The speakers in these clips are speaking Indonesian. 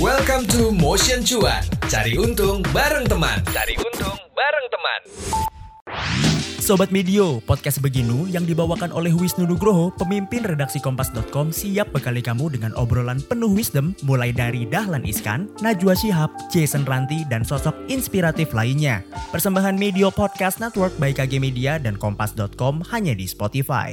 Welcome to Motion Cuan. Cari untung bareng teman. Cari untung bareng teman. Sobat Medio, podcast Beginu yang dibawakan oleh Wisnu Nugroho, pemimpin redaksi Kompas.com siap bekali kamu dengan obrolan penuh wisdom mulai dari Dahlan Iskan, Najwa Shihab, Jason Ranti, dan sosok inspiratif lainnya. Persembahan Medio Podcast Network by KG Media dan Kompas.com hanya di Spotify.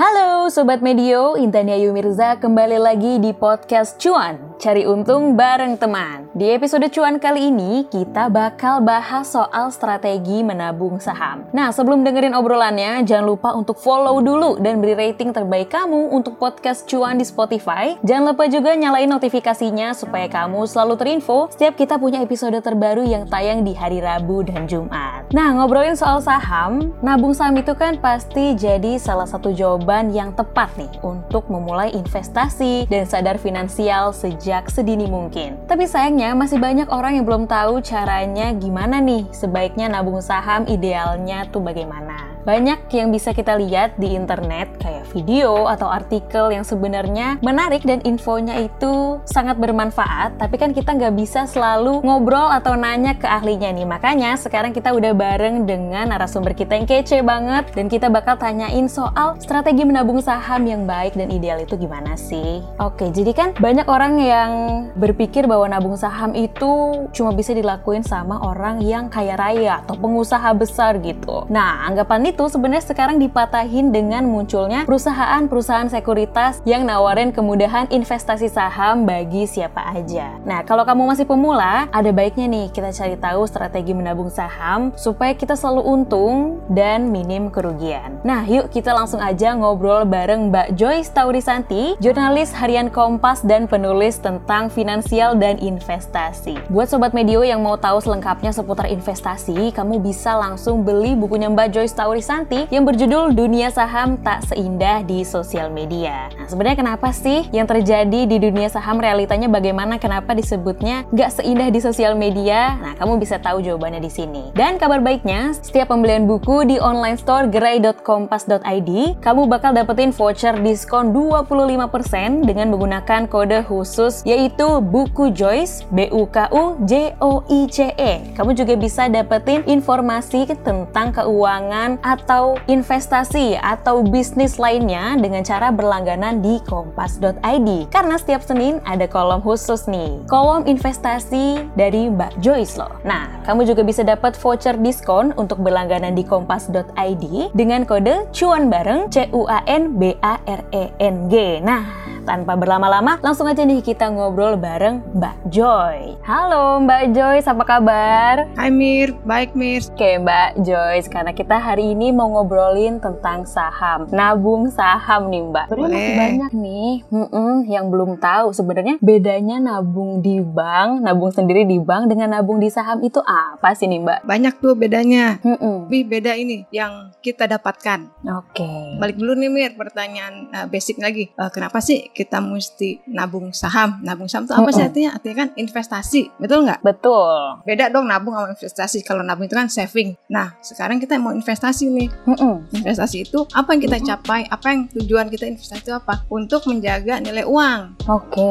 Halo Sobat Medio, Intan Ayu Mirza kembali lagi di podcast Cuan, cari untung bareng teman. Di episode Cuan kali ini, kita bakal bahas soal strategi menabung saham. Nah, sebelum dengerin obrolannya, jangan lupa untuk follow dulu dan beri rating terbaik kamu untuk podcast Cuan di Spotify. Jangan lupa juga nyalain notifikasinya supaya kamu selalu terinfo setiap kita punya episode terbaru yang tayang di hari Rabu dan Jumat. Nah, ngobrolin soal saham, nabung saham itu kan pasti jadi salah satu jawaban yang tepat nih untuk memulai investasi dan sadar finansial sejak sedini mungkin. Tapi sayangnya masih banyak orang yang belum tahu caranya gimana nih sebaiknya nabung saham idealnya tuh bagaimana. Banyak yang bisa kita lihat di internet kayak video atau artikel yang sebenarnya menarik dan infonya itu sangat bermanfaat, tapi kan kita nggak bisa selalu ngobrol atau nanya ke ahlinya nih. Makanya sekarang kita udah bareng dengan narasumber kita yang kece banget dan kita bakal tanyain soal strategi menabung saham yang baik dan ideal itu gimana sih? Oke, jadi kan banyak orang yang berpikir bahwa nabung saham itu cuma bisa dilakuin sama orang yang kaya raya atau pengusaha besar gitu. Nah, anggapan itu sebenarnya sekarang dipatahin dengan munculnya perusahaan-perusahaan sekuritas yang nawarin kemudahan investasi saham bagi siapa aja. Nah, kalau kamu masih pemula, ada baiknya nih kita cari tahu strategi menabung saham supaya kita selalu untung dan minim kerugian. Nah, yuk kita langsung aja ngobrol bareng Mbak Joyce Taurisanti, jurnalis harian Kompas dan penulis tentang finansial dan investasi. Buat sobat medio yang mau tahu selengkapnya seputar investasi, kamu bisa langsung beli bukunya Mbak Joyce Taurisanti Santi yang berjudul Dunia Saham Tak Seindah di Sosial Media. Nah, sebenarnya kenapa sih yang terjadi di dunia saham realitanya bagaimana? Kenapa disebutnya nggak seindah di sosial media? Nah, kamu bisa tahu jawabannya di sini. Dan kabar baiknya, setiap pembelian buku di online store gerai.kompas.id, kamu bakal dapetin voucher diskon 25% dengan menggunakan kode khusus yaitu buku Joyce B U K U J O I C E. Kamu juga bisa dapetin informasi tentang keuangan atau investasi atau bisnis lainnya dengan cara berlangganan di kompas.id. Karena setiap Senin ada kolom khusus nih, kolom investasi dari Mbak Joyce loh. Nah, kamu juga bisa dapat voucher diskon untuk berlangganan di kompas.id dengan kode cuan bareng C U A N B A R E N G. Nah, tanpa berlama-lama, langsung aja nih kita ngobrol bareng Mbak Joy. Halo Mbak Joyce, apa kabar? Hai Mir, baik Mir. Oke Mbak Joyce, karena kita hari ini mau ngobrolin tentang saham, nabung saham nih Mbak. Sebenarnya masih banyak nih mm-mm, yang belum tahu sebenarnya bedanya nabung di bank, nabung sendiri di bank dengan nabung di saham itu apa sih nih Mbak? Banyak tuh bedanya. Mm-mm. Tapi beda ini yang kita dapatkan. Oke. Balik dulu nih Mir, pertanyaan uh, basic lagi. Uh, kenapa sih kita mesti nabung saham? Nabung saham itu apa sih artinya? Artinya kan investasi, betul nggak? Betul. Beda dong nabung sama investasi. Kalau nabung itu kan saving. Nah, sekarang kita mau investasi nih. Mm-mm. Investasi itu apa yang kita capai? Apa yang tujuan kita investasi itu apa? Untuk menjaga nilai uang. Oke.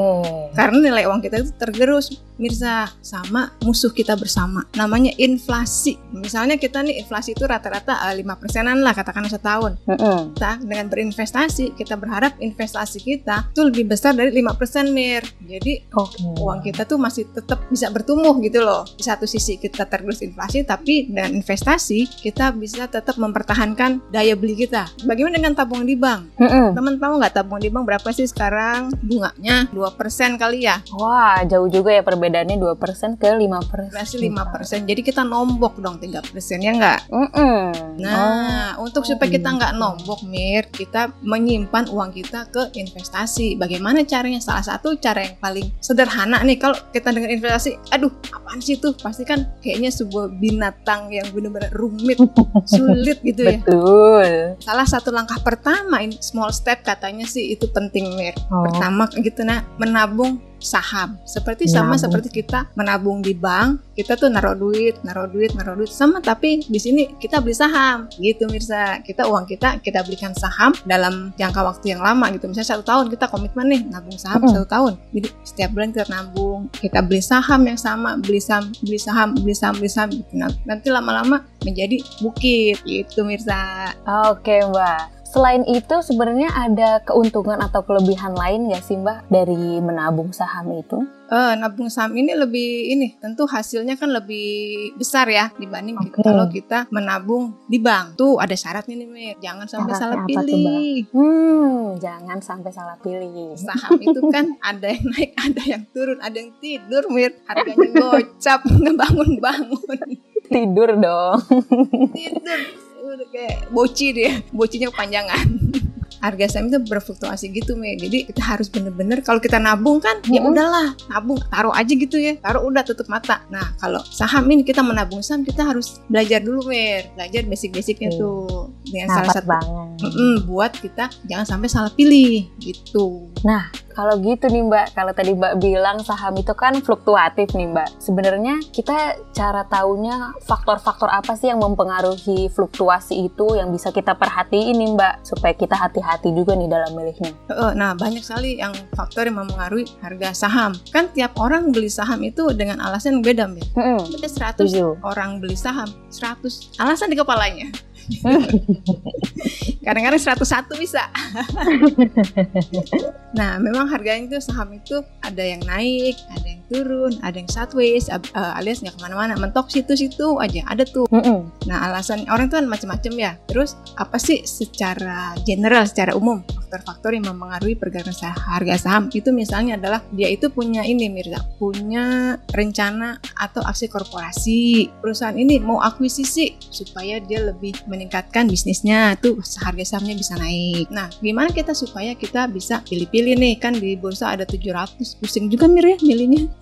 Karena nilai uang kita itu tergerus Mirza sama musuh kita bersama namanya inflasi misalnya kita nih inflasi itu rata-rata eh, lima persenan lah katakan setahun Mm-mm. kita dengan berinvestasi kita berharap investasi kita itu lebih besar dari 5% Mir jadi Oke. uang kita tuh masih tetap bisa bertumbuh gitu loh di satu sisi kita tergerus inflasi tapi dengan investasi kita bisa tetap mempertahankan daya beli kita bagaimana dengan tabungan di bank Mm-mm. teman tahu nggak tabungan di bank berapa sih sekarang bunganya 2% kali ya Wah, jauh juga ya perbedaannya 2% ke 5%. Inflasi 5%. Jadi kita nombok dong 3% ya enggak? Mm-mm. Nah, untuk supaya kita nggak nombok, Mir, kita menyimpan uang kita ke investasi. Bagaimana caranya? Salah satu cara yang paling sederhana nih kalau kita dengan investasi, aduh, apaan sih itu? Pasti kan kayaknya sebuah binatang yang benar-benar rumit, sulit gitu ya. Betul. Salah satu langkah pertama small step katanya sih itu penting, Mir. Oh. Pertama gitu nah, menabung saham. Seperti sama Menabung. seperti kita menabung di bank, kita tuh naruh duit, naruh duit, naruh duit sama tapi di sini kita beli saham. Gitu Mirsa. Kita uang kita kita belikan saham dalam jangka waktu yang lama gitu. Misalnya satu tahun kita komitmen nih nabung saham Mm-mm. satu tahun. Jadi setiap bulan kita nabung, kita beli saham yang sama, beli saham, beli saham, beli saham, beli saham gitu. Nah, nanti lama-lama menjadi bukit gitu Mirsa. Oke Mbak. Selain itu sebenarnya ada keuntungan atau kelebihan lain nggak sih Mbak dari menabung saham itu? Eh, nabung saham ini lebih ini tentu hasilnya kan lebih besar ya dibanding Oke. kalau kita menabung di bank. Tuh ada syaratnya nih Mir, jangan sampai Syaratnya salah apa tuh, pilih. Hmm, jangan sampai salah pilih. Saham itu kan ada yang naik, ada yang turun, ada yang tidur Mir, harganya gocap, ngebangun-bangun. Tidur dong. tidur udah kayak boci dia. Bocinya kepanjangan. Harga saham itu berfluktuasi gitu me jadi kita harus bener-bener kalau kita nabung kan ya udahlah nabung taruh aja gitu ya. Taruh udah tutup mata. Nah kalau saham ini kita menabung saham kita harus belajar dulu mer belajar basic-basicnya Oke. tuh dengan salah satu banget. Mm-mm, buat kita jangan sampai salah pilih gitu Kalau gitu nih Mbak, kalau tadi Mbak bilang saham itu kan fluktuatif nih Mbak. Sebenarnya kita cara taunya faktor-faktor apa sih yang mempengaruhi fluktuasi itu yang bisa kita perhatiin nih Mbak supaya kita hati-hati juga nih dalam milihnya. Heeh, Nah, banyak sekali yang faktor yang mempengaruhi harga saham. Kan tiap orang beli saham itu dengan alasan yang beda, Mir. Hmm, Ada 100 setuju. orang beli saham 100 alasan di kepalanya Ah, kadang-kadang 101 bisa. Nah memang harganya itu saham itu ada yang naik ada yang turun ada yang sideways eh, alias nggak ke mana-mana mentok situ-situ aja ada tuh. Mm-mm. nah alasan orang itu kan macam-macam ya. Terus apa sih secara general secara umum faktor-faktor yang mempengaruhi pergerakan sah- harga saham? Itu misalnya adalah dia itu punya ini Mirza punya rencana atau aksi korporasi. Perusahaan ini mau akuisisi supaya dia lebih meningkatkan bisnisnya. Tuh harga sahamnya bisa naik. Nah gimana kita supaya kita bisa pilih-pilih nih? Kan di bursa ada 700 pusing juga Mir ya milihnya.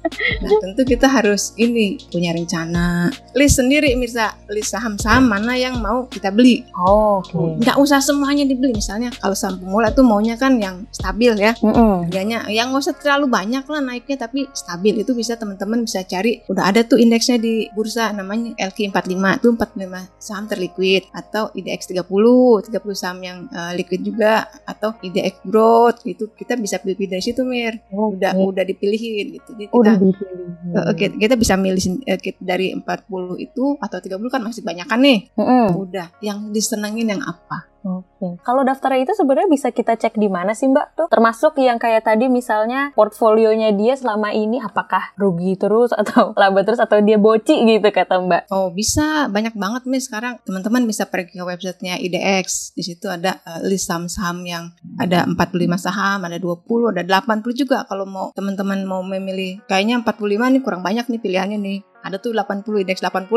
Nah tentu kita harus ini punya rencana. List sendiri Mirza. List saham-saham mana yang mau kita beli. Oh, Oke. nggak usah semuanya dibeli. Misalnya kalau saham pemula tuh maunya kan yang stabil ya. Mm-mm. harganya yang nggak usah terlalu banyak lah naiknya tapi stabil. Itu bisa teman-teman bisa cari. Udah ada tuh indeksnya di bursa namanya LQ45 tuh 45 saham terliquid atau IDX 30 30 saham yang eh, liquid juga atau IDX growth itu kita bisa pilih dari situ Mir udah Oke. udah dipilihin gitu jadi kita udah dipilih. eh, oke, kita bisa milih eh, kita dari 40 itu atau 30 kan masih banyak kan nih Mm-mm. udah yang disenengin yang apa Oke. Kalau daftarnya itu sebenarnya bisa kita cek di mana sih Mbak tuh? Termasuk yang kayak tadi misalnya portfolionya dia selama ini apakah rugi terus atau laba terus atau dia boci gitu kata Mbak. Oh bisa banyak banget nih sekarang teman-teman bisa pergi ke websitenya IDX di situ ada eh, list saham-saham yang ada 45 saham ada 20 ada 80 juga kalau mau teman-teman mau memilih kayaknya 45 nih kurang banyak nih pilihannya nih ada tuh 80 IDX 80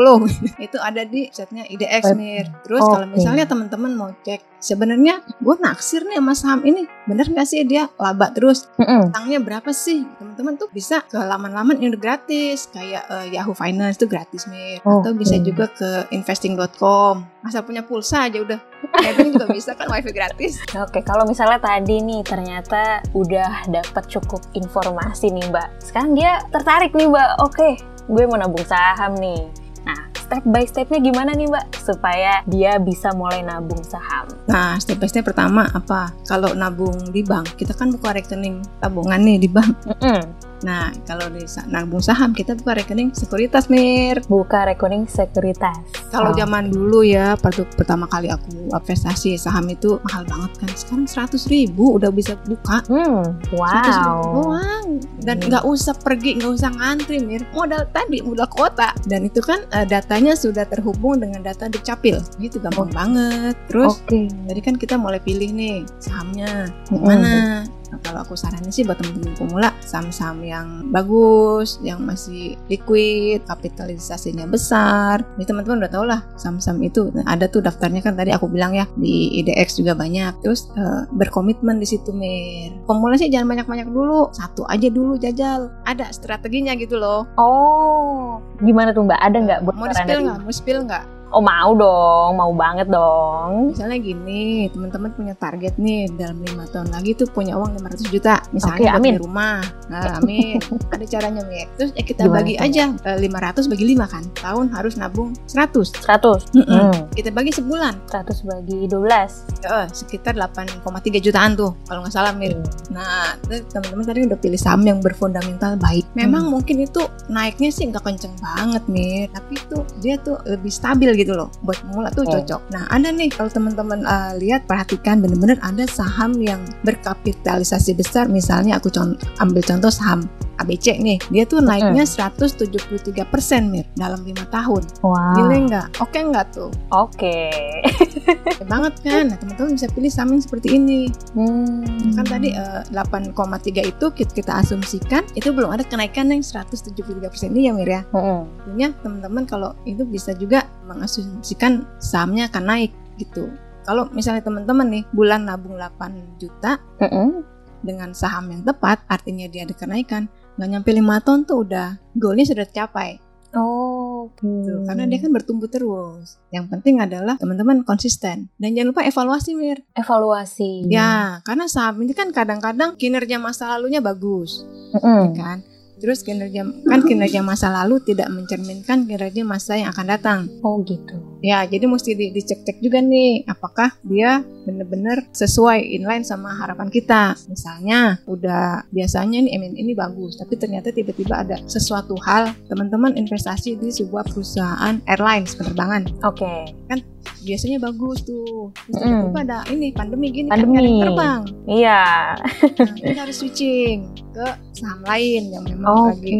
itu ada di websitenya IDX Mir. Terus kalau Oke. misalnya teman-teman mau cek sebenarnya gue naksir nih sama saham ini. Bener nggak sih dia laba terus? Utangnya berapa sih? Teman-teman tuh bisa ke laman-laman yang udah gratis kayak eh, Yahoo Finance itu gratis mir. Atau Oke. bisa juga ke investing.com asal punya pulsa aja udah. Kadang juga bisa kan wifi gratis. Oke, kalau misalnya tadi nih ternyata udah dapat cukup informasi nih Mbak. Sekarang dia tertarik nih Mbak. Oke, gue mau nabung saham nih. Nah, step by stepnya gimana nih Mbak supaya dia bisa mulai nabung saham? nah step by step pertama apa kalau nabung di bank kita kan buka rekening tabungan nih di bank Mm-mm. Nah kalau di nabung saham kita buka rekening sekuritas mir Buka rekening sekuritas. Kalau Oh. zaman dulu ya, waktu pertama kali aku investasi saham itu mahal banget kan. Sekarang 100 ribu udah bisa buka. Hmm, 100 ribu wow. doang. Dan Hmm. nggak usah pergi, nggak usah ngantri, Mir. Modal tadi, modal kuota. Dan itu kan eh, datanya sudah terhubung dengan data Dukcapil. Itu gampang Oh. banget. Terus, Oke. tadi kan kita mulai pilih nih sahamnya Mm-mm. mana. Nah, kalau aku saranin sih buat temen-temen pemula saham-saham yang bagus, yang masih liquid, kapitalisasinya besar. Jadi teman-teman udah tau lah saham-saham itu. Nah, ada tuh daftarnya kan tadi aku bilang ya di IDX juga banyak. Terus eh, berkomitmen di situ Mir. Pemula sih jangan banyak-banyak dulu, satu aja dulu jajal. Ada strateginya gitu loh. Oh, gimana tuh Mbak? Ada nggak Mau di spill nggak? Mau spill nggak? Oh mau dong, mau banget dong. Misalnya gini, teman-teman punya target nih dalam lima tahun lagi tuh punya uang 500 juta, misalnya buat amin. rumah. Nah, amin. Ada caranya Mir. Terus ya kita Gimana bagi aja eh, 500 bagi 5 kan. Tahun harus nabung 100. 100. Mm-mm. Hmm. Kita bagi sebulan, 100 bagi 12. eh, sekitar 8,3 jutaan tuh kalau nggak salah Mir. Nah, terus teman-teman tadi udah pilih saham yang berfundamental baik. Memang mungkin itu naiknya sih nggak kenceng banget nih, tapi itu dia tuh lebih stabil gitu loh. Buat pemula tuh Oh. cocok. Nah, ada nih kalau teman-teman uh, lihat perhatikan bener-bener ada saham yang berkapitalisasi besar. Misalnya aku con- ambil contoh saham ABC nih, dia tuh naiknya 173 persen mir dalam lima tahun. Wow. Gile nggak? Oke nggak tuh? Oke. Oke banget kan? Nah teman-teman bisa pilih saham yang seperti ini. Hmm. kan tadi eh, 8,3 itu kita, kita asumsikan itu belum ada kenaikan yang 173% ini ya Mir ya tentunya teman-teman kalau itu bisa juga mengasumsikan sahamnya akan naik gitu kalau misalnya teman-teman nih bulan nabung 8 juta Mm-mm. dengan saham yang tepat artinya dia ada kenaikan nggak nyampe 5 tahun tuh udah goalnya sudah tercapai Oh, Tuh, karena dia kan bertumbuh terus yang penting adalah teman-teman konsisten dan jangan lupa evaluasi Mir evaluasi. Ya, karena saham ini kan kadang-kadang kinerja masa lalunya bagus, Mm-mm. kan? Terus kinerja kan kinerja masa lalu tidak mencerminkan kinerja masa yang akan datang. Oh gitu. Ya, jadi mesti di- dicek-cek juga nih apakah dia benar-benar sesuai inline sama harapan kita. Misalnya udah biasanya nih MN ini bagus, tapi ternyata tiba-tiba ada sesuatu hal teman-teman investasi di sebuah perusahaan airlines penerbangan. Oke. Biasanya bagus tuh. Terus Mm. tiba-tiba ada ini pandemi gini Pandemi. kan ada yang terbang. Iya. Nah, kita harus switching ke saham lain yang memang Oke. lagi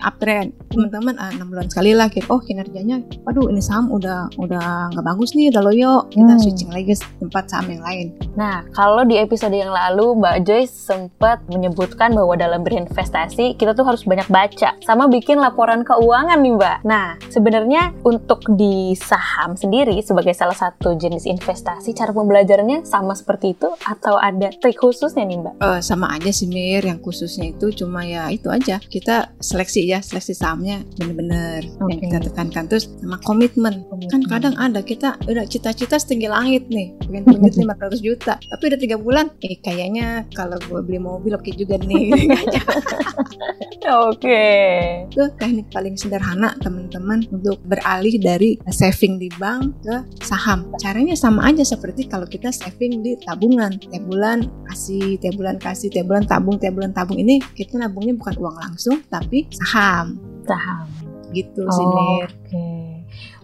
uptrend. Teman-teman ah, enam bulan sekali lah kita, oh kinerjanya, waduh ini saham udah udah nggak bagus nih, udah loyo. Kita Hmm. switching lagi ke tempat saham yang lain. Nah, kalau di episode yang lalu Mbak Joyce sempat menyebutkan bahwa dalam berinvestasi kita tuh harus banyak baca sama bikin laporan keuangan nih Mbak. Nah, sebenarnya untuk di saham sendiri sebagai salah satu jenis investasi cara pembelajarannya sama seperti itu atau ada trik khususnya nih Mbak? Eh, sama aja sih Mir, yang khususnya itu cuma ya itu aja. Kita seleksi ya, seleksi sahamnya bener-bener yang Oke. kita tekankan terus sama komitmen. Kan Komitmen. kadang ada kita udah cita-cita setinggi langit nih, pengen punya 500 juta, tapi udah tiga bulan, eh kayaknya kalau gue beli mobil oke juga nih. Oke. itu teknik paling sederhana teman-teman untuk beralih dari saving di bank ke saham. Caranya sama aja seperti kalau kita saving di tabungan. Tiap bulan kasih, tiap bulan kasih, tiap bulan tabung, tiap bulan tabung. Ini kita nabungnya bukan uang langsung tapi saham. Saham. Gitu sih Mir. Oke.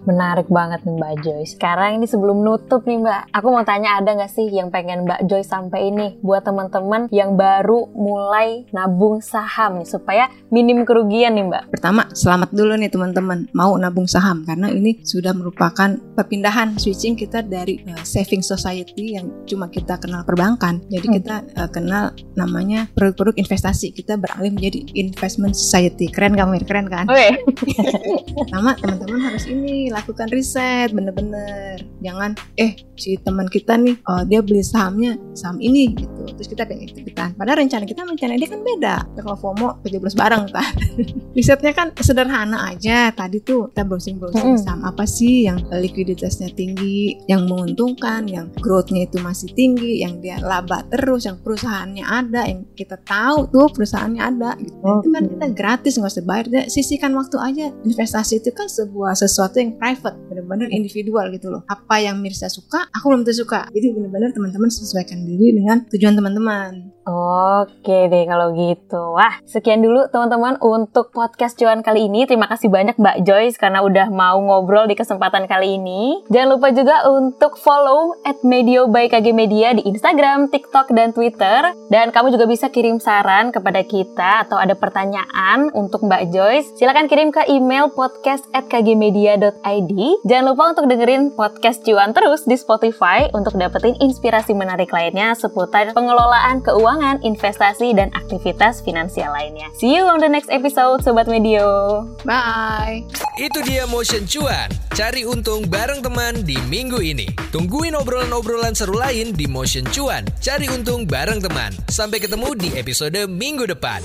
Menarik banget nih Mbak Joyce. Sekarang ini sebelum nutup nih Mbak, aku mau tanya ada nggak sih yang pengen Mbak Joyce sampai ini buat teman-teman yang baru mulai nabung saham nih supaya minim kerugian nih Mbak. Pertama, selamat dulu nih teman-teman mau nabung saham karena ini sudah merupakan perpindahan switching kita dari uh, saving society yang cuma kita kenal perbankan. Jadi Hmm. kita uh, kenal namanya produk-produk investasi. Kita beralih menjadi investment society. Keren Mir? Keren kan? Oke. Pertama, teman-teman harus ini lakukan riset bener-bener. Jangan eh si teman kita nih oh, dia beli sahamnya saham ini gitu. Terus kita pengen ikutan. Padahal rencana kita rencana dia kan beda. Kalau FOMO 17 bareng kan. Risetnya kan sederhana aja. Tadi tuh kita browsing-browsing Mm-mm. saham apa sih yang likuiditasnya tinggi, yang menguntungkan, yang growth-nya itu masih tinggi, yang dia laba terus, yang perusahaannya ada, yang kita tahu tuh perusahaannya ada gitu. Nah, Itu kan kita gratis nggak usah bayar. Dia sisihkan waktu aja. Investasi itu kan sebuah sesuatu yang private, benar-benar individual gitu loh. Apa yang Mirsa suka, aku belum tentu suka. Jadi benar-benar teman-teman sesuaikan diri dengan tujuan teman-teman. Oke deh kalau gitu. Wah, sekian dulu teman-teman untuk podcast cuan kali ini. Terima kasih banyak Mbak Joyce karena udah mau ngobrol di kesempatan kali ini. Jangan lupa juga untuk follow at Medio by KG Media di Instagram, TikTok, dan Twitter. Dan kamu juga bisa kirim saran kepada kita atau ada pertanyaan untuk Mbak Joyce. Silahkan kirim ke email podcast at kgmedia.id. Jangan lupa untuk dengerin podcast cuan terus di Spotify untuk dapetin inspirasi menarik lainnya seputar pengelolaan keuangan, investasi, dan aktivitas finansial lainnya. See you on the next episode, Sobat Medio. Bye. Itu dia Motion Cuan. Cari untung bareng teman di minggu ini. Tungguin obrolan-obrolan seru lain di Motion Cuan. Cari untung bareng teman. Sampai ketemu di episode minggu depan.